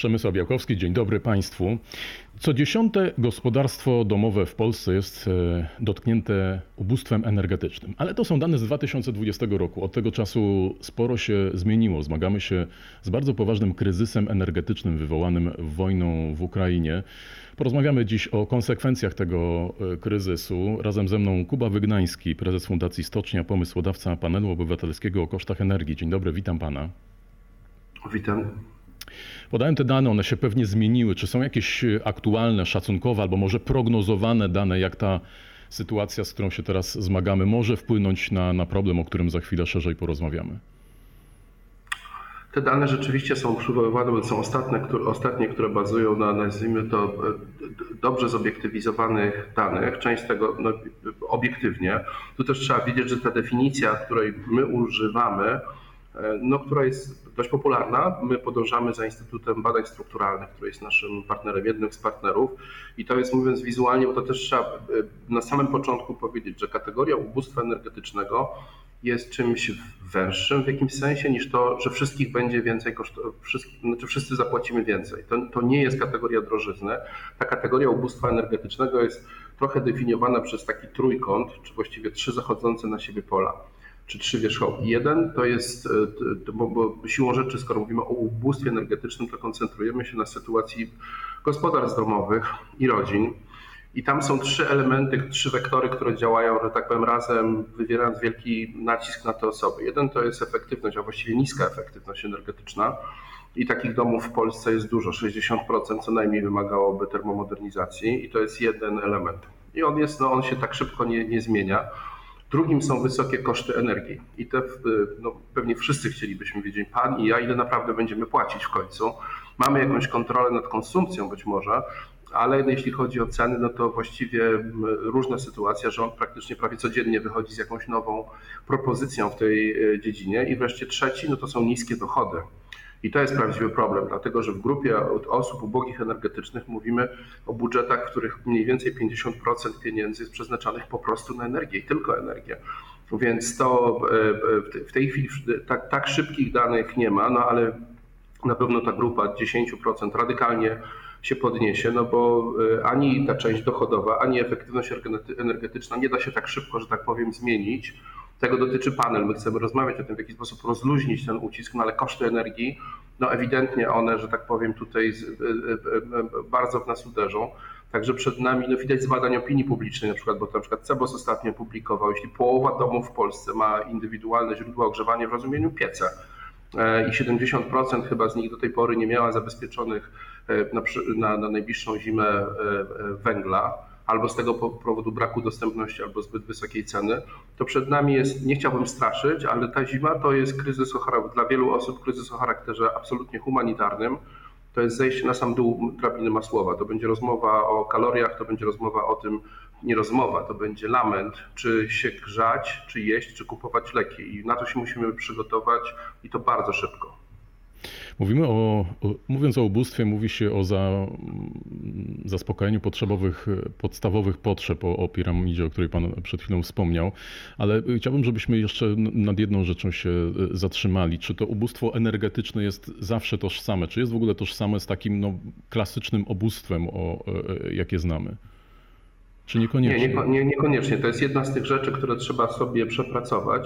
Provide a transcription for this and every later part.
Przemysław Białkowski, dzień dobry Państwu. Co dziesiąte gospodarstwo domowe w Polsce jest e, dotknięte ubóstwem energetycznym, ale to są dane z 2020 roku. Od tego czasu sporo się zmieniło. Zmagamy się z bardzo poważnym kryzysem energetycznym wywołanym wojną w Ukrainie. Porozmawiamy dziś o konsekwencjach tego e, kryzysu. Razem ze mną Kuba Wygnański, prezes Fundacji Stocznia, pomysłodawca panelu obywatelskiego o kosztach energii. Dzień dobry, witam pana. Witam. Podałem te dane, one się pewnie zmieniły. Czy są jakieś e, aktualne, szacunkowe albo może prognozowane dane, jak ta sytuacja, z którą się teraz zmagamy, może wpłynąć na, na problem, o którym za chwilę szerzej porozmawiamy? Te dane rzeczywiście są przywoływane, bo są ostatnie, które, ostatnie, które bazują na, nazwijmy to, e, dobrze zobiektywizowanych danych. Część z tego no, obiektywnie. Tu też trzeba wiedzieć, że ta definicja, której my używamy, no, która jest dość popularna. My podążamy za Instytutem Badań Strukturalnych, który jest naszym partnerem, jednym z partnerów. I to jest, mówiąc wizualnie, bo to też trzeba e, na samym początku powiedzieć, że kategoria ubóstwa energetycznego jest czymś węższym w jakimś sensie niż to, że wszystkich będzie więcej kosztować, znaczy wszyscy zapłacimy więcej. To, to nie jest kategoria drożyzny. Ta kategoria ubóstwa energetycznego jest trochę definiowana przez taki trójkąt, czy właściwie trzy zachodzące na siebie pola czy trzy wierzchołki. Jeden to jest, e, bo, bo siłą rzeczy, skoro mówimy o ubóstwie energetycznym, to koncentrujemy się na sytuacji gospodarstw domowych i rodzin. I tam są trzy elementy, trzy wektory, które działają, że tak powiem, razem, wywierając wielki nacisk na te osoby. Jeden to jest efektywność, a właściwie niska efektywność energetyczna. I takich domów w Polsce jest dużo, 60% co najmniej wymagałoby termomodernizacji, i to jest jeden element. I on jest, no on się tak szybko nie, nie zmienia. Drugim są wysokie koszty energii. I te no, pewnie wszyscy chcielibyśmy wiedzieć, pan i ja, ile naprawdę będziemy płacić w końcu. Mamy jakąś kontrolę nad konsumpcją być może, ale jeśli chodzi o ceny, no to właściwie różna sytuacja, on praktycznie prawie codziennie wychodzi z jakąś nową propozycją w tej e, dziedzinie. I wreszcie trzeci, no to są niskie dochody. I to jest prawdziwy problem, dlatego że w grupie osób ubogich energetycznych mówimy o budżetach, w których mniej więcej 50% pieniędzy jest przeznaczanych po prostu na energię i tylko energię. Więc to e, w tej chwili tak, tak szybkich danych nie ma, no ale na pewno ta grupa 10% radykalnie się podniesie, no bo e, ani ta część dochodowa, ani efektywność energetyczna nie da się tak szybko, że tak powiem, zmienić tego dotyczy panel. My chcemy rozmawiać o tym, w jaki sposób rozluźnić ten ucisk, no ale koszty energii, no ewidentnie one, że tak powiem, tutaj e, e, e, bardzo w nas uderzą. Także przed nami, no widać z badań opinii publicznej na przykład, bo na przykład CEBOS ostatnio publikował, jeśli połowa domów w Polsce ma indywidualne źródła ogrzewania w rozumieniu pieca i 70% chyba z nich do tej pory nie miała zabezpieczonych na, na, na najbliższą zimę węgla, albo z tego powodu braku dostępności, albo zbyt wysokiej ceny, to przed nami jest, nie chciałbym straszyć, ale ta zima to jest kryzys o dla wielu osób kryzys o charakterze absolutnie humanitarnym. To jest zejście na sam dół drabiny Masłowa. To będzie rozmowa o kaloriach, to będzie rozmowa o tym, nie rozmowa, to będzie lament, czy się grzać, czy jeść, czy kupować leki. I na to się musimy przygotować i to bardzo szybko. Mówimy o, mówiąc o ubóstwie, mówi się o za, zaspokajaniu potrzebowych, podstawowych potrzeb, o, o piramidzie, o której Pan przed chwilą wspomniał, ale chciałbym, żebyśmy jeszcze nad jedną rzeczą się e, zatrzymali. Czy to ubóstwo energetyczne jest zawsze tożsame? Czy jest w ogóle tożsame z takim no, klasycznym ubóstwem, o, e, e, jakie znamy? Czy niekoniecznie? Nie, nie, niekoniecznie. To jest jedna z tych rzeczy, które trzeba sobie przepracować.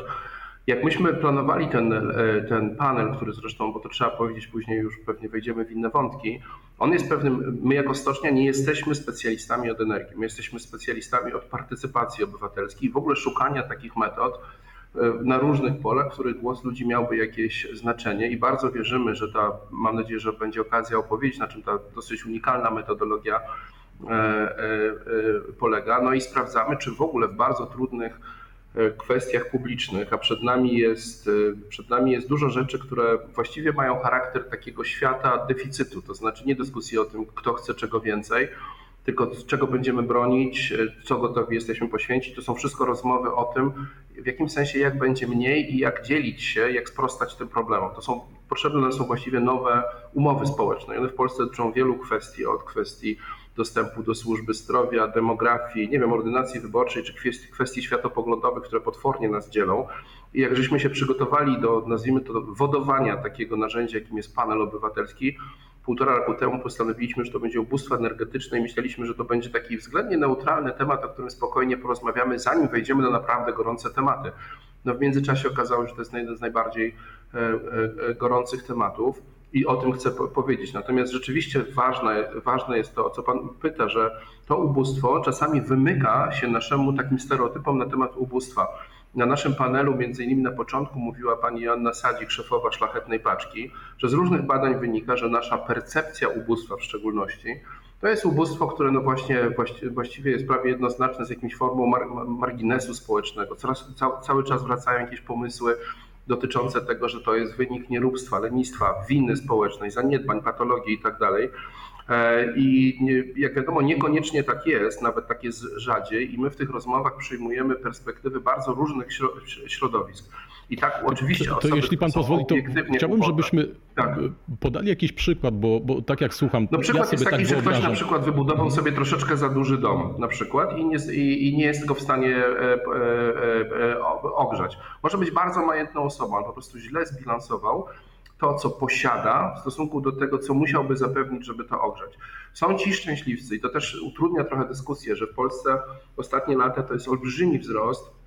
Jak myśmy planowali ten, e, ten panel, który zresztą, bo to trzeba powiedzieć później, już pewnie wejdziemy w inne wątki, on jest pewnym, my jako stocznia nie jesteśmy specjalistami od energii, my jesteśmy specjalistami od partycypacji obywatelskiej, w ogóle szukania takich metod e, na różnych polach, w których głos ludzi miałby jakieś znaczenie i bardzo wierzymy, że ta, mam nadzieję, że będzie okazja opowiedzieć, na czym ta dosyć unikalna metodologia e, polega. No i sprawdzamy, czy w ogóle w bardzo trudnych kwestiach publicznych, a przed nami jest, e, przed nami jest dużo rzeczy, które właściwie mają charakter takiego świata deficytu, to znaczy nie dyskusji o tym, kto chce czego więcej, tylko czego będziemy bronić, e, co gotowi jesteśmy poświęcić. To są wszystko rozmowy o tym, w jakim sensie jak będzie mniej i jak dzielić się, jak sprostać tym problemom. To są potrzebne są właściwie nowe umowy społeczne. I one w Polsce dotyczą wielu kwestii, od kwestii dostępu do służby zdrowia, demografii, nie wiem, ordynacji wyborczej czy kwestii, kwestii światopoglądowych, które potwornie nas dzielą. I jak żeśmy się przygotowali do, nazwijmy to, wodowania takiego narzędzia, jakim jest panel obywatelski, półtora roku temu postanowiliśmy, że to będzie ubóstwo energetyczne i myśleliśmy, że to będzie taki względnie neutralny temat, o którym spokojnie porozmawiamy, zanim wejdziemy na naprawdę gorące tematy. No w międzyczasie okazało się, że to jest jeden z najbardziej e, e, gorących tematów i o tym chcę powiedzieć. Natomiast rzeczywiście ważne, ważne jest to, o co Pan pyta, że to ubóstwo czasami wymyka się naszemu takim stereotypom na temat ubóstwa. Na naszym panelu, między innymi na początku, mówiła pani Joanna Sadzik, szefowa szlachetnej paczki, że z różnych badań wynika, że nasza percepcja ubóstwa w szczególności to jest ubóstwo, które no właśnie, właściwie jest prawie jednoznaczne z jakimś formą marginesu społecznego. Coraz, cały czas wracają jakieś pomysły dotyczące tego, że to jest wynik nieróbstwa, lenistwa, winy społecznej, zaniedbań, patologii itd. Tak e, I jak wiadomo, niekoniecznie tak jest, nawet tak jest rzadziej, i my w tych rozmowach przyjmujemy perspektywy bardzo różnych środowisk. I tak oczywiście To, to jeśli pan pozwoli, to chciałbym, żebyśmy tak. podali jakiś przykład, bo, bo tak jak słucham. No przykład ja jest taki, tak że ktoś na przykład wybudował sobie troszeczkę za duży dom na przykład i nie, i, i nie jest go w stanie e, e, e, ogrzać. Może być bardzo majętną osobą, ale po prostu źle zbilansował to, co posiada w stosunku do tego, co musiałby zapewnić, żeby to ogrzać. Są ci szczęśliwcy i to też utrudnia trochę dyskusję, że w Polsce ostatnie lata to jest olbrzymi wzrost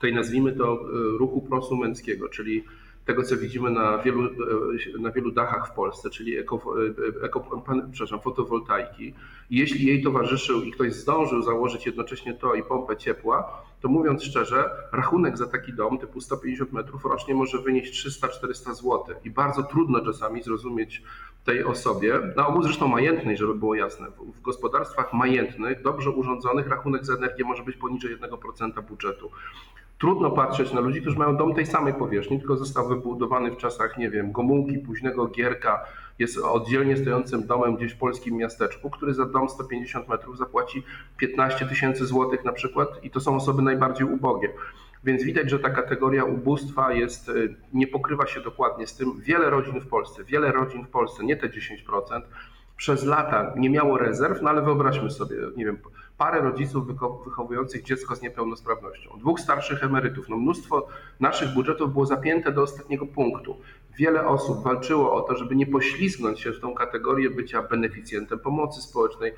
tutaj nazwijmy to e, ruchu prosumenckiego, czyli tego, co widzimy na wielu, e, na wielu dachach w Polsce, czyli eko, e, eko, przepraszam, fotowoltaiki. Jeśli jej towarzyszył i ktoś zdążył założyć jednocześnie to i pompę ciepła, to mówiąc szczerze, rachunek za taki dom typu 150 metrów rocznie może wynieść 300-400 zł. I bardzo trudno czasami zrozumieć tej osobie, na ogół zresztą majętnej, żeby było jasne. W gospodarstwach majętnych, dobrze urządzonych, rachunek za energię może być poniżej 1% budżetu. Trudno patrzeć na ludzi, którzy mają dom tej samej powierzchni, tylko został wybudowany w czasach, nie wiem, Gomułki, późnego Gierka, jest oddzielnie stojącym domem gdzieś w polskim miasteczku, który za dom 150 metrów zapłaci 15 tysięcy złotych na przykład i to są osoby najbardziej ubogie. Więc widać, że ta kategoria ubóstwa jest, y, nie pokrywa się dokładnie z tym. Wiele rodzin w Polsce, wiele rodzin w Polsce, nie te 10%, przez lata nie miało rezerw, no ale wyobraźmy sobie, nie wiem, parę rodziców wychowujących dziecko z niepełnosprawnością, dwóch starszych emerytów. No mnóstwo naszych budżetów było zapięte do ostatniego punktu. Wiele osób walczyło o to, żeby nie poślizgnąć się w tą kategorię bycia beneficjentem pomocy społecznej.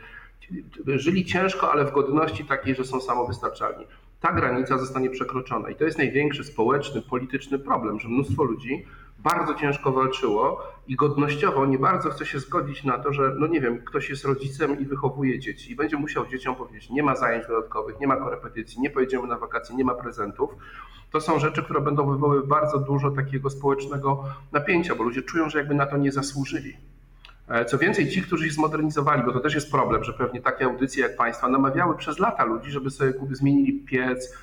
Żyli ciężko, ale w godności takiej, że są samowystarczalni. Ta granica zostanie przekroczona i to jest największy społeczny, polityczny problem, że mnóstwo ludzi bardzo ciężko walczyło i godnościowo nie bardzo chce się zgodzić na to, że no nie wiem, ktoś jest rodzicem i wychowuje dzieci i będzie musiał dzieciom powiedzieć, nie ma zajęć dodatkowych, nie ma korepetycji, nie pojedziemy na wakacje, nie ma prezentów. To są rzeczy, które będą wywoływać bardzo dużo takiego społecznego napięcia, bo ludzie czują, że jakby na to nie zasłużyli. E, co więcej, ci, którzy się zmodernizowali, bo to też jest problem, że pewnie takie audycje jak Państwa namawiały przez lata ludzi, żeby sobie zmienili piec,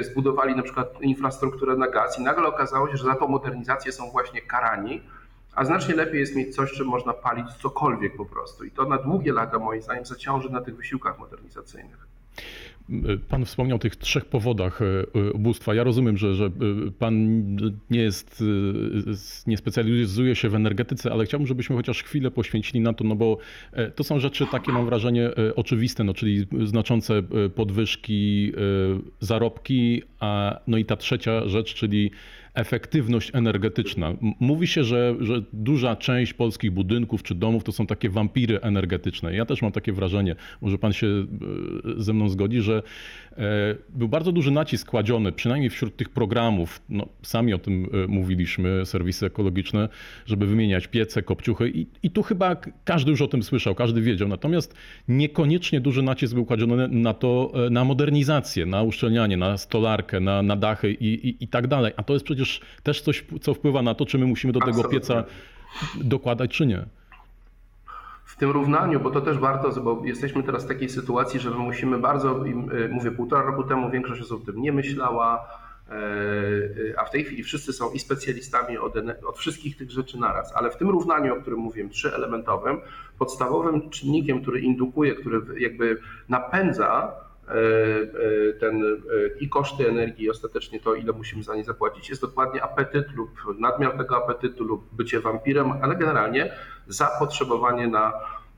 zbudowali na przykład infrastrukturę na gaz i nagle okazało się, że za tą modernizację są właśnie karani, a znacznie lepiej jest mieć coś, czym można palić cokolwiek po prostu. I to na długie lata, moim zdaniem, zaciąży na tych wysiłkach modernizacyjnych. Pan wspomniał o tych trzech powodach e, e, ubóstwa. Ja rozumiem, że, że e, pan nie jest, nie specjalizuje się w energetyce, ale chciałbym, żebyśmy chociaż chwilę poświęcili na to, no bo to są rzeczy takie, mam wrażenie, oczywiste, no czyli znaczące podwyżki, zarobki, a no i ta trzecia rzecz, czyli efektywność energetyczna. Mówi się, że, że duża część polskich budynków czy domów to są takie wampiry energetyczne. Ja też mam takie wrażenie, może pan się e, ze mną zgodzi, że e, był bardzo duży nacisk kładziony, przynajmniej wśród tych programów, no, sami o tym e, mówiliśmy, serwisy ekologiczne, żeby wymieniać piece, kopciuchy i, i tu chyba każdy już o tym słyszał, każdy wiedział. Natomiast niekoniecznie duży nacisk był kładziony na to, na modernizację, na uszczelnianie, na stolarkę, na, na dachy i, i, i tak dalej. A to jest przecież przecież też coś, co wpływa na to, czy my musimy do Absolutnie. tego pieca dokładać, czy nie. W tym równaniu, bo to też warto, bo jesteśmy teraz w takiej sytuacji, że my musimy bardzo, y, mówię, półtora roku temu większość osób o tym nie myślała, e, y, a w tej chwili wszyscy są i specjalistami od, od, wszystkich tych rzeczy naraz. Ale w tym równaniu, o którym mówiłem, trzyelementowym, podstawowym czynnikiem, który indukuje, który jakby napędza ten, e, i koszty energii, i ostatecznie to, ile musimy za nie zapłacić, jest dokładnie apetyt lub nadmiar tego apetytu lub bycie wampirem, ale generalnie zapotrzebowanie na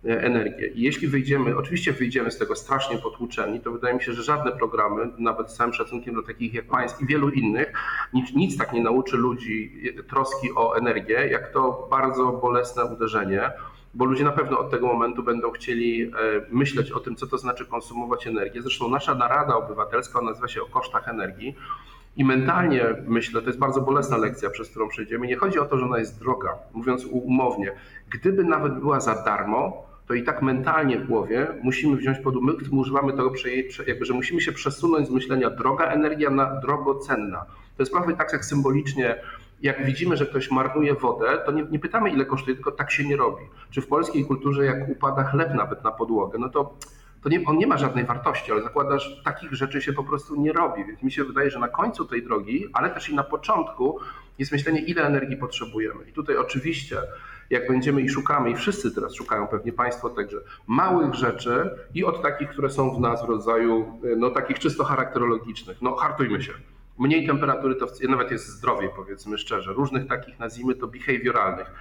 energię. I jeśli wyjdziemy, oczywiście wyjdziemy z tego strasznie potłuczeni, to wydaje mi się, że żadne programy, nawet z całym szacunkiem do takich jak Pański i wielu innych, nic, nic tak nie nauczy ludzi troski o energię, jak to bardzo bolesne uderzenie bo ludzie na pewno od tego momentu będą chcieli e, myśleć o tym, co to znaczy konsumować energię. Zresztą nasza narada obywatelska nazywa się o kosztach energii. I mentalnie myślę, to jest bardzo bolesna lekcja, przez którą przejdziemy. Nie chodzi o to, że ona jest droga, mówiąc umownie. Gdyby nawet była za darmo, to i tak mentalnie w głowie musimy wziąć pod my używamy tego, jakby, że musimy się przesunąć z myślenia droga energia na drogocenna. To jest prawie tak jak symbolicznie, jak widzimy, że ktoś marnuje wodę, to nie, nie, pytamy ile kosztuje, tylko tak się nie robi. Czy w polskiej kulturze, jak upada chleb nawet na podłogę, no to, to nie, on nie ma żadnej wartości, ale zakładasz, takich rzeczy się po prostu nie robi. Więc mi się wydaje, że na końcu tej drogi, ale też i na początku jest myślenie, ile energii potrzebujemy. I tutaj oczywiście jak będziemy i szukamy, i wszyscy teraz szukają, pewnie Państwo także, małych rzeczy i od takich, które są w nas w rodzaju, no takich czysto charakterologicznych, no hartujmy się. Mniej temperatury to nawet jest zdrowiej, powiedzmy szczerze. Różnych takich, nazwijmy to, behawioralnych.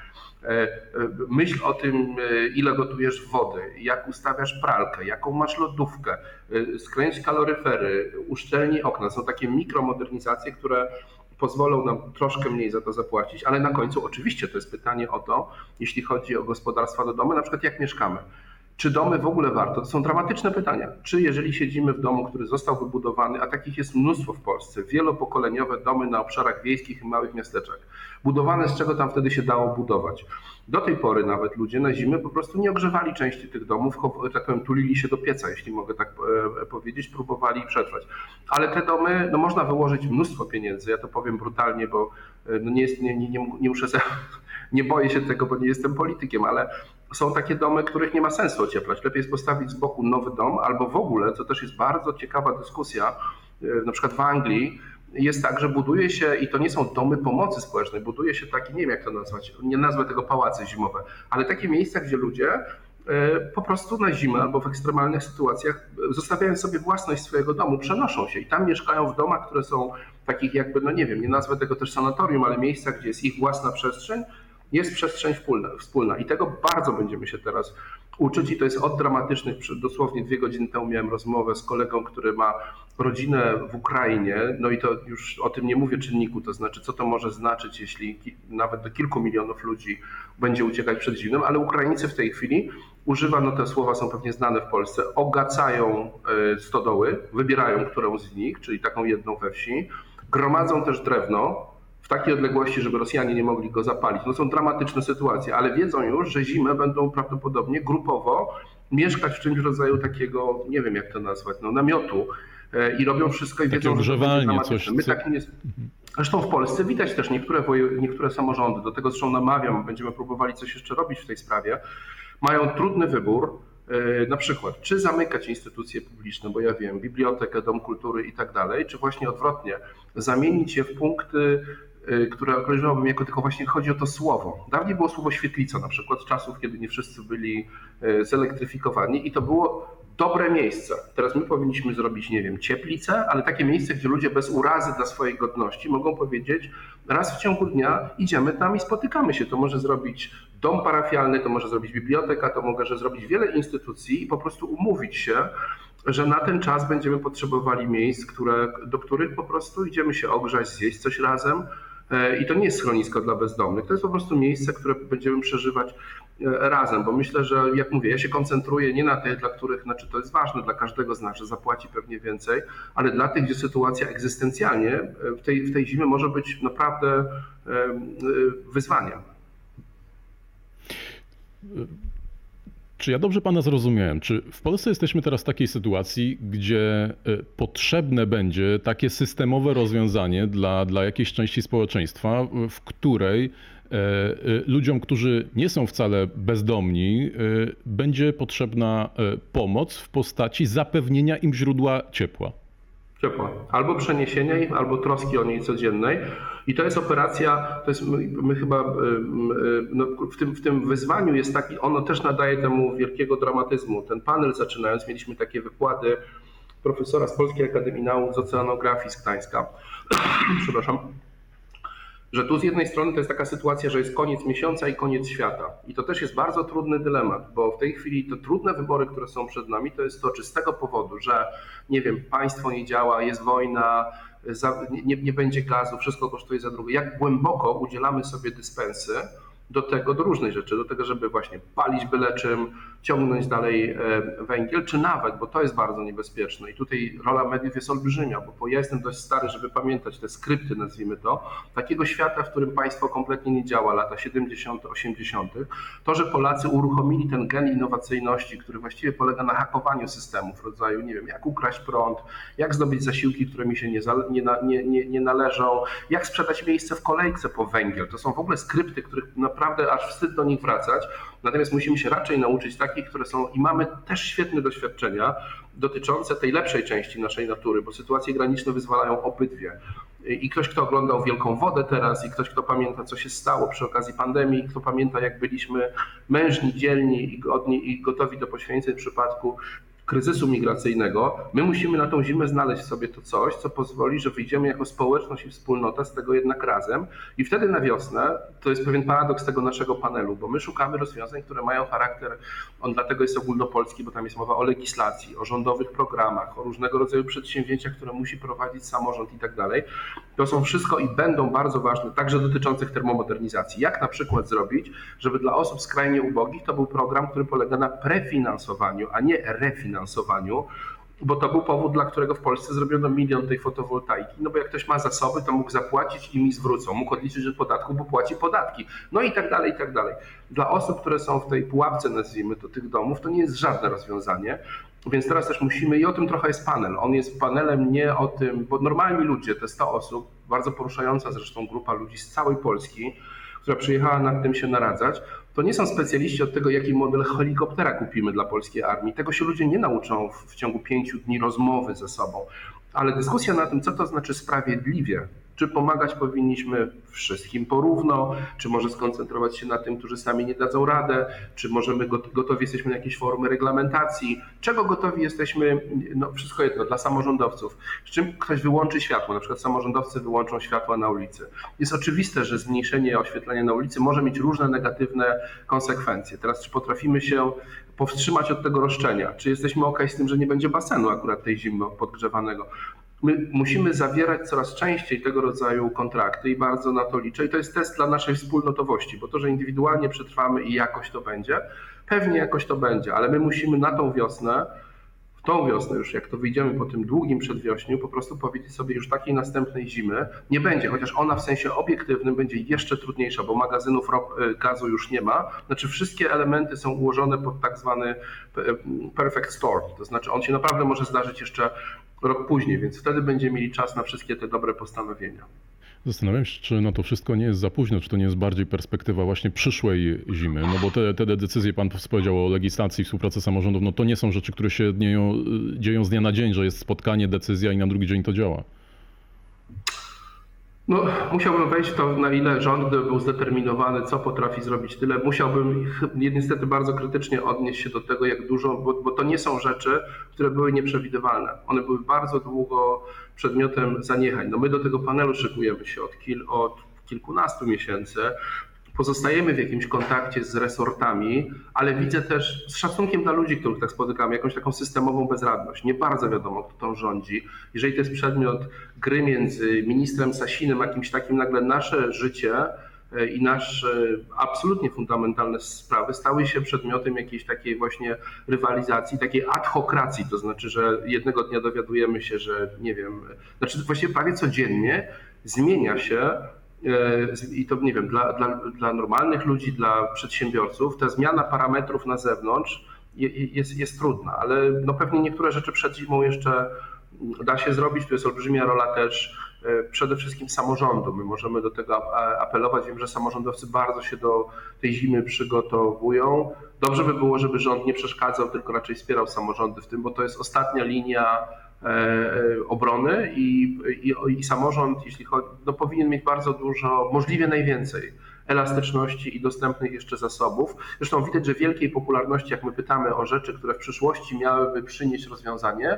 E, e, myśl o tym, e, ile gotujesz wody, jak ustawiasz pralkę, jaką masz lodówkę, skręć kaloryfery, uszczelnij okna. Są takie mikromodernizacje, które pozwolą nam troszkę mniej za to zapłacić, ale na końcu oczywiście to jest pytanie o to, jeśli chodzi o gospodarstwa do domu, na przykład jak mieszkamy. Czy domy w ogóle warto? To są dramatyczne pytania. Czy jeżeli siedzimy w domu, który został wybudowany, a takich jest mnóstwo w Polsce, wielopokoleniowe domy na obszarach wiejskich i małych miasteczek, budowane z czego tam wtedy się dało budować. Do tej pory nawet ludzie na zimę po prostu nie ogrzewali części tych domów, tak powiem, tulili się do pieca, jeśli mogę tak e, powiedzieć, próbowali przetrwać. Ale te domy, no można wyłożyć mnóstwo pieniędzy, ja to powiem brutalnie, bo e, no nie, jest, nie, nie, nie muszę nie boję się tego, bo nie jestem politykiem, ale są takie domy, których nie ma sensu ocieplać. Lepiej jest postawić z boku nowy dom, albo w ogóle, co też jest bardzo ciekawa dyskusja, e, na przykład w Anglii, jest tak, że buduje się, i to nie są domy pomocy społecznej, buduje się takie, nie wiem jak to nazwać, nie nazwę tego pałace zimowe, ale takie miejsca, gdzie ludzie e, po prostu na zimę albo w ekstremalnych sytuacjach, zostawiając sobie własność swojego domu, przenoszą się i tam mieszkają w domach, które są takich jakby, no nie wiem, nie nazwę tego też sanatorium, ale miejsca, gdzie jest ich własna przestrzeń, jest przestrzeń wspólna, i tego bardzo będziemy się teraz uczyć i to jest od dramatycznych, dosłownie dwie godziny temu miałem rozmowę z kolegą, który ma rodzinę w Ukrainie, no i to już o tym nie mówię czynniku, to znaczy co to może znaczyć, jeśli nawet do kilku milionów ludzi będzie uciekać przed zimnem, ale Ukraińcy w tej chwili używano, te słowa są pewnie znane w Polsce, ogacają e, stodoły, wybierają którą z nich, czyli taką jedną we wsi, gromadzą też drewno, w takiej odległości, żeby Rosjanie nie mogli go zapalić. No są dramatyczne sytuacje, ale wiedzą już, że zimę będą prawdopodobnie grupowo mieszkać w czymś rodzaju takiego, nie wiem jak to nazwać, no namiotu e, i robią wszystko i Takie wiedzą, że to coś, My tak nie... Zresztą w Polsce widać też niektóre, niektóre samorządy, do tego zresztą namawiam, będziemy próbowali coś jeszcze robić w tej sprawie, mają trudny wybór, e, na przykład, czy zamykać instytucje publiczne, bo ja wiem, bibliotekę, dom kultury i tak dalej, czy właśnie odwrotnie, zamienić je w punkty które określałbym jako tylko właśnie chodzi o to słowo. Dawniej było słowo świetlica, na przykład z czasów, kiedy nie wszyscy byli y, zelektryfikowani i to było dobre miejsce. Teraz my powinniśmy zrobić, nie wiem, cieplicę, ale takie miejsce, gdzie ludzie bez urazy dla swojej godności mogą powiedzieć, raz w ciągu dnia idziemy tam i spotykamy się. To może zrobić dom parafialny, to może zrobić biblioteka, to może zrobić wiele instytucji i po prostu umówić się, że na ten czas będziemy potrzebowali miejsc, które, do których po prostu idziemy się ogrzać, zjeść coś razem, I to nie jest schronisko dla bezdomnych, to jest po prostu miejsce, które będziemy przeżywać e, razem, bo myślę, że jak mówię, ja się koncentruję nie na tych, dla których, znaczy to jest ważne dla każdego z nas, że zapłaci pewnie więcej, ale dla tych, gdzie sytuacja egzystencjalnie e, w tej, w tej zimie może być naprawdę wyzwaniem. Czy ja dobrze Pana zrozumiałem? Czy w Polsce jesteśmy teraz w takiej sytuacji, gdzie e, potrzebne będzie takie systemowe rozwiązanie dla, dla jakiejś części społeczeństwa, w której e, e, ludziom, którzy nie są wcale bezdomni, będzie potrzebna pomoc w postaci zapewnienia im źródła ciepła? Ciepła. Albo przeniesienia ich, albo troski o niej codziennej. I to jest operacja, to jest, my, chyba y, y, no, w, tym, w tym wyzwaniu jest taki, ono też nadaje temu wielkiego dramatyzmu. Ten panel zaczynając, mieliśmy takie wykłady profesora z Polskiej Akademii Nauk z Oceanografii z Gdańska. Przepraszam że tu z jednej strony to jest taka sytuacja, że jest koniec miesiąca i koniec świata. I to też jest bardzo trudny dylemat, bo w tej chwili te trudne wybory, które są przed nami, to jest to, czy z tego powodu, że nie wiem, państwo nie działa, jest wojna, nie, nie będzie gazu, wszystko kosztuje za drugie, jak głęboko udzielamy sobie dyspensy do tego, do różnych rzeczy, do tego, żeby właśnie palić byle czym, ciągnąć dalej e, węgiel, czy nawet, bo to jest bardzo niebezpieczne i tutaj rola mediów jest olbrzymia, bo ja jestem dość stary, żeby pamiętać te skrypty, nazwijmy to, takiego świata, w którym państwo kompletnie nie działa, lata 70., 80., to, że Polacy uruchomili ten gen innowacyjności, który właściwie polega na hakowaniu systemów, rodzaju, nie wiem, jak ukraść prąd, jak zdobyć zasiłki, które mi się nie, nie, nie, nie należą, jak sprzedać miejsce w kolejce po węgiel. To są w ogóle skrypty, których naprawdę aż wstyd do nich wracać. Natomiast musimy się raczej nauczyć takich, które są i mamy też świetne doświadczenia dotyczące tej lepszej części naszej natury, bo sytuacje graniczne wyzwalają obydwie. I ktoś, kto oglądał Wielką Wodę teraz, i ktoś, kto pamięta, co się stało przy okazji pandemii, kto pamięta, jak byliśmy mężni, dzielni i godni i gotowi do poświęceń w przypadku kryzysu migracyjnego, my musimy na tą zimę znaleźć sobie to coś, co pozwoli, że wyjdziemy jako społeczność i wspólnota z tego jednak razem. I wtedy na wiosnę, to jest pewien paradoks tego naszego panelu, bo my szukamy rozwiązań, które mają charakter, on dlatego jest ogólnopolski, bo tam jest mowa o legislacji, o rządowych programach, o różnego rodzaju przedsięwzięciach, które musi prowadzić samorząd i tak dalej. To są wszystko i będą bardzo ważne, także dotyczących termomodernizacji. Jak na przykład zrobić, żeby dla osób skrajnie ubogich to był program, który polega na prefinansowaniu, a nie refinansowaniu finansowaniu, bo to był powód, dla którego w Polsce zrobiono milion tej fotowoltaiki. No bo jak ktoś ma zasoby, to mógł zapłacić i mi zwrócą. Mógł odliczyć od podatku, bo płaci podatki. No i tak dalej, i tak dalej. Dla osób, które są w tej pułapce, nazwijmy to, tych domów, to nie jest żadne rozwiązanie. Więc teraz też musimy, i o tym trochę jest panel. On jest panelem nie o tym, bo normalni ludzie, te 100 osób, bardzo poruszająca zresztą grupa ludzi z całej Polski, która przyjechała nad tym się naradzać, to nie są specjaliści od tego, jaki model helikoptera kupimy dla polskiej armii. Tego się ludzie nie nauczą w, w ciągu pięciu dni rozmowy ze sobą. Ale dyskusja na tym, co to znaczy sprawiedliwie, czy pomagać powinniśmy wszystkim porówno, czy może skoncentrować się na tym, którzy sami nie dadzą radę, czy możemy gotowi jesteśmy na jakieś formy reglamentacji, czego gotowi jesteśmy, no wszystko jedno, dla samorządowców. Z czym ktoś wyłączy światło, na przykład samorządowcy wyłączą światła na ulicy. Jest oczywiste, że zmniejszenie oświetlenia na ulicy może mieć różne negatywne konsekwencje. Teraz czy potrafimy się powstrzymać od tego roszczenia? Czy jesteśmy ok z tym, że nie będzie basenu akurat tej zimno podgrzewanego? My musimy zawierać coraz częściej tego rodzaju kontrakty i bardzo na to liczę. I to jest test dla naszej wspólnotowości, bo to, że indywidualnie przetrwamy i jakoś to będzie, pewnie jakoś to będzie, ale my musimy na tą wiosnę, tą wiosnę już, jak to wyjdziemy po tym długim przedwiośniu, po prostu powiedzieć sobie, już takiej następnej zimy nie będzie, chociaż ona w sensie obiektywnym będzie jeszcze trudniejsza, bo magazynów y, gazu już nie ma. Znaczy wszystkie elementy są ułożone pod tak zwany y, perfect storm, to znaczy on się naprawdę może zdarzyć jeszcze rok później, więc wtedy będziemy mieli czas na wszystkie te dobre postanowienia. Zastanawiam się, czy na to wszystko nie jest za późno, czy to nie jest bardziej perspektywa właśnie przyszłej zimy. No bo te, te decyzje, pan powiedział o legislacji, współpracy samorządów, no to nie są rzeczy, które się dzieją, dzieją z dnia na dzień, że jest spotkanie, decyzja i na drugi dzień to działa. No, musiałbym wejść w to, na ile rząd był zdeterminowany, co potrafi zrobić tyle. Musiałbym niestety bardzo krytycznie odnieść się do tego, jak dużo, bo, bo to nie są rzeczy, które były nieprzewidywalne. One były bardzo długo przedmiotem zaniechań. No my do tego panelu szykujemy się od, kil, od kilkunastu miesięcy pozostajemy w jakimś kontakcie z resortami, ale widzę też z szacunkiem dla ludzi, których tak spotykam, jakąś taką systemową bezradność. Nie bardzo wiadomo, kto tą rządzi. Jeżeli to jest przedmiot gry między ministrem Sasinem, a kimś takim, nagle nasze życie e, i nasze absolutnie fundamentalne sprawy stały się przedmiotem jakiejś takiej właśnie rywalizacji, takiej adhokracji, to znaczy, że jednego dnia dowiadujemy się, że nie wiem, znaczy właściwie prawie codziennie zmienia się i to nie wiem, dla, dla, dla normalnych ludzi, dla przedsiębiorców, ta zmiana parametrów na zewnątrz jest, jest trudna, ale no pewnie niektóre rzeczy przed zimą jeszcze da się zrobić. Tu jest olbrzymia rola też e, przede wszystkim samorządu. My możemy do tego apelować. Wiem, że samorządowcy bardzo się do tej zimy przygotowują. Dobrze by było, żeby rząd nie przeszkadzał, tylko raczej wspierał samorządy w tym, bo to jest ostatnia linia E, e, obrony i, i, i samorząd, jeśli chodzi, no powinien mieć bardzo dużo, możliwie najwięcej elastyczności i dostępnych jeszcze zasobów. Zresztą widać, że wielkiej popularności, jak my pytamy o rzeczy, które w przyszłości miałyby przynieść rozwiązanie,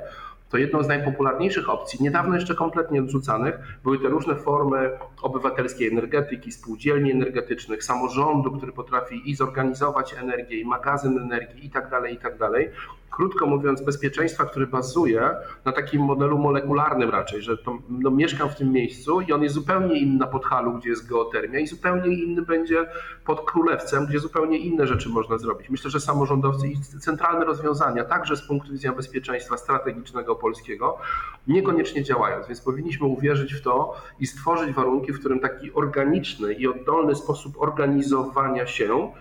to jedną z najpopularniejszych opcji, niedawno jeszcze kompletnie odrzucanych, były te różne formy obywatelskiej energetyki, spółdzielni energetycznych, samorządu, który potrafi i zorganizować energię, i magazyn energii i tak dalej, i tak dalej. Krótko mówiąc, bezpieczeństwa, który bazuje na takim modelu molekularnym raczej, że to, no, mieszkam w tym miejscu i on jest zupełnie inny na Podhalu, gdzie jest geotermia i zupełnie inny będzie pod Królewcem, gdzie zupełnie inne rzeczy można zrobić. Myślę, że samorządowcy i centralne rozwiązania, także z punktu widzenia bezpieczeństwa strategicznego polskiego, niekoniecznie działają, więc powinniśmy uwierzyć w to i stworzyć warunki, w którym taki organiczny i oddolny sposób organizowania się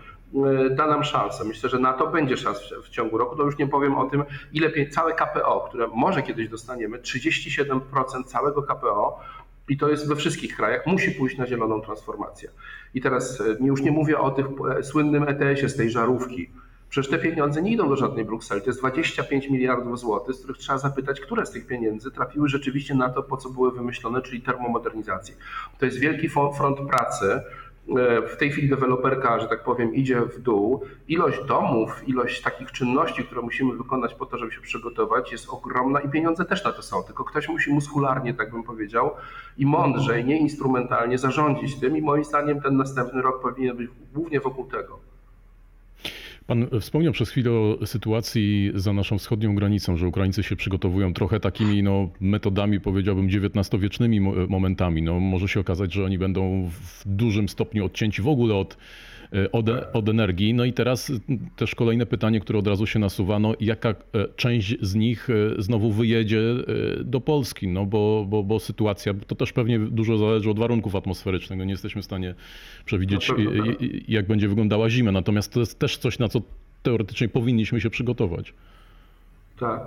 da nam szansę. Myślę, że na to będzie szans w ciągu roku. To już nie powiem o tym, ile całe KPO, które może kiedyś dostaniemy, 37% całego KPO, i to jest we wszystkich krajach, musi pójść na zieloną transformację. I teraz e, już nie mówię o tych e, słynnym ETS-ie z tej żarówki. Przecież te pieniądze nie idą do żadnej Brukseli. To jest 25 miliardów złotych, z których trzeba zapytać, które z tych pieniędzy trafiły rzeczywiście na to, po co były wymyślone, czyli termomodernizację. To jest wielki front pracy, w tej chwili deweloperka, że tak powiem, idzie w dół. Ilość domów, ilość takich czynności, które musimy wykonać po to, żeby się przygotować, jest ogromna i pieniądze też na to są. Tylko ktoś musi muskularnie, tak bym powiedział, i mądrzej, nie instrumentalnie zarządzić tym. I moim zdaniem ten następny rok powinien być głównie wokół tego. Pan wspomniał przez chwilę o sytuacji za naszą wschodnią granicą, że Ukraińcy się przygotowują trochę takimi no, metodami, powiedziałbym, XIX-wiecznymi momentami. No, może się okazać, że oni będą w dużym stopniu odcięci w ogóle od od, od energii. No i teraz też kolejne pytanie, które od razu się nasuwa, no jaka e, część z nich e, znowu wyjedzie do Polski, no bo, bo, bo sytuacja, to też pewnie dużo zależy od warunków atmosferycznych, no nie jesteśmy w stanie przewidzieć tak. jak będzie wyglądała zima, natomiast to jest też coś, na co teoretycznie powinniśmy się przygotować. Tak.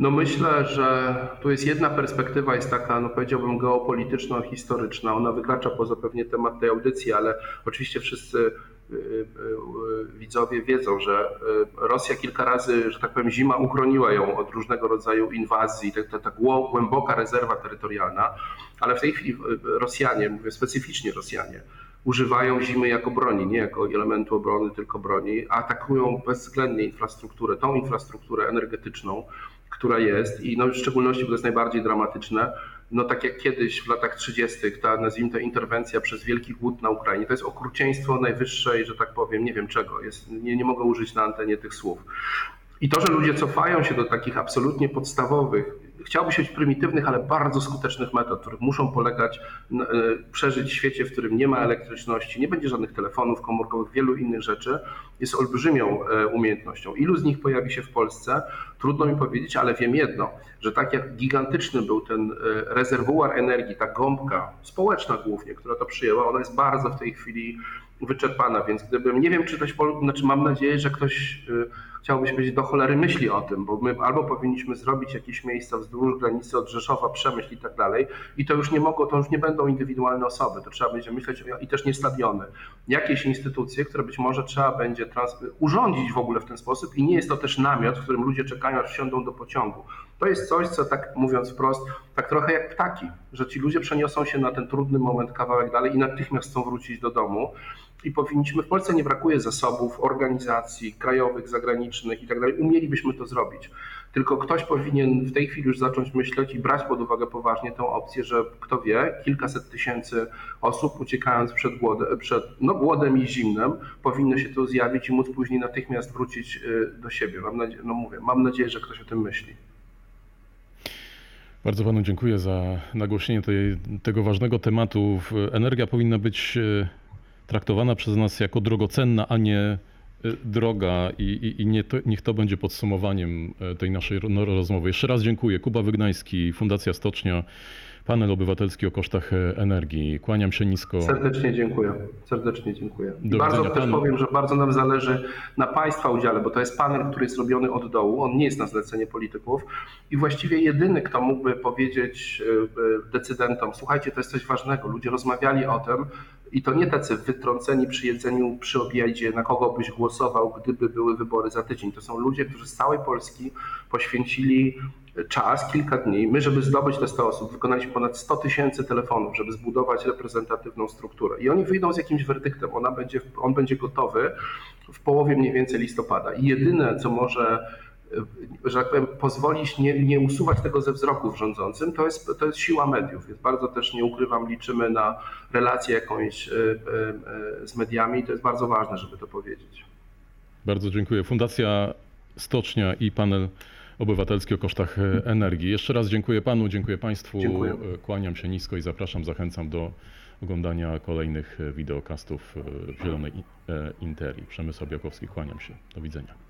No myślę, że tu jest jedna perspektywa, jest taka, no powiedziałbym, geopolityczno-historyczna. Ona wykracza poza pewnie temat tej audycji, ale oczywiście wszyscy y, y, y, widzowie wiedzą, że Rosja kilka razy, że tak powiem, zima uchroniła ją od różnego rodzaju inwazji, ta, ta, ta głęboka rezerwa terytorialna, ale w tej chwili Rosjanie, mówię specyficznie Rosjanie, używają zimy jako broni, nie jako elementu obrony, tylko broni, atakują bezwzględnie infrastrukturę, tą infrastrukturę energetyczną, która jest i no w szczególności, bo to jest najbardziej dramatyczne, no tak jak kiedyś w latach 30. ta nazwijmy to interwencja przez wielki głód na Ukrainie, to jest okrucieństwo najwyższej, że tak powiem, nie wiem czego, jest, nie, nie mogę użyć na antenie tych słów. I to, że ludzie cofają się do takich absolutnie podstawowych, chciałby się prymitywnych, ale bardzo skutecznych metod, których muszą polegać, e, przeżyć w świecie, w którym nie ma elektryczności, nie będzie żadnych telefonów komórkowych, wielu innych rzeczy, jest olbrzymią e, umiejętnością. Ilu z nich pojawi się w Polsce? Trudno mi powiedzieć, ale wiem jedno, że tak jak gigantyczny był ten e, rezerwuar energii, ta gąbka społeczna głównie, która to przyjęła, ona jest bardzo w tej chwili wyczerpana, więc gdybym, nie wiem, czy ktoś, znaczy mam nadzieję, że ktoś chciałby się powiedzieć do cholery myśli o tym, bo my albo powinniśmy zrobić jakieś miejsca wzdłuż granicy od Rzeszowa, Przemyśl i tak dalej i to już nie mogło, to już nie będą indywidualne osoby, to trzeba będzie myśleć i też nie stadiony. Jakieś instytucje, które być może trzeba będzie urządzić w ogóle w ten sposób i nie jest to też namiot, w którym ludzie czekają aż wsiądą do pociągu. To jest coś, co tak mówiąc wprost, tak trochę jak ptaki, że ci ludzie przeniosą się na ten trudny moment kawałek dalej i natychmiast chcą wrócić do domu i powinniśmy, w Polsce nie brakuje zasobów, organizacji krajowych, zagranicznych i tak dalej, umielibyśmy to zrobić. Tylko ktoś powinien w tej chwili już zacząć myśleć i brać pod uwagę poważnie tę opcję, że kto wie, kilkaset tysięcy osób uciekając przed głodem, przed, no, głodem i zimnem powinno się tu zjawić i móc później natychmiast wrócić y, do siebie. Mam nadzieję, no mówię, mam nadzieję, że ktoś o tym myśli. Bardzo panu dziękuję za nagłośnienie tej, tego ważnego tematu. Energia powinna być y, traktowana przez nas jako drogocenna, a nie y, droga i, i, i nie to, niech to będzie podsumowaniem y, tej naszej rozmowy. Jeszcze raz dziękuję. Kuba Wygnański, Fundacja Stocznia, panel obywatelski o kosztach e, energii. Kłaniam się nisko. Serdecznie dziękuję. Serdecznie dziękuję. I bardzo też panu. powiem, że bardzo nam zależy na Państwa udziale, bo to jest panel, który jest robiony od dołu. On nie jest na zlecenie polityków i właściwie jedyny, kto mógłby powiedzieć e, e, decydentom, słuchajcie, to jest coś ważnego. Ludzie rozmawiali o tym, i to nie tacy wytrąceni przy jedzeniu, przy obiedzie, na kogo byś głosował, gdyby były wybory za tydzień. To są ludzie, którzy z całej Polski poświęcili czas, kilka dni. My, żeby zdobyć te 100 osób, wykonaliśmy ponad 100 tysięcy telefonów, żeby zbudować reprezentatywną strukturę. I oni wyjdą z jakimś werdyktem. Ona będzie, on będzie gotowy w połowie mniej więcej listopada. I jedyne, co może że tak powiem, pozwolić nie, nie usuwać tego ze wzroku w rządzącym, to jest, to jest siła mediów. Więc bardzo też nie ukrywam, liczymy na relację jakąś e, e, z mediami. To jest bardzo ważne, żeby to powiedzieć. Bardzo dziękuję. Fundacja stocznia i panel obywatelski o kosztach e, energii. Jeszcze raz dziękuję panu, dziękuję państwu. Dziękuję. Kłaniam się nisko i zapraszam, zachęcam do oglądania kolejnych wideokastów w Zielonej I- Interii. Przemysł Białkowski, kłaniam się. Do widzenia.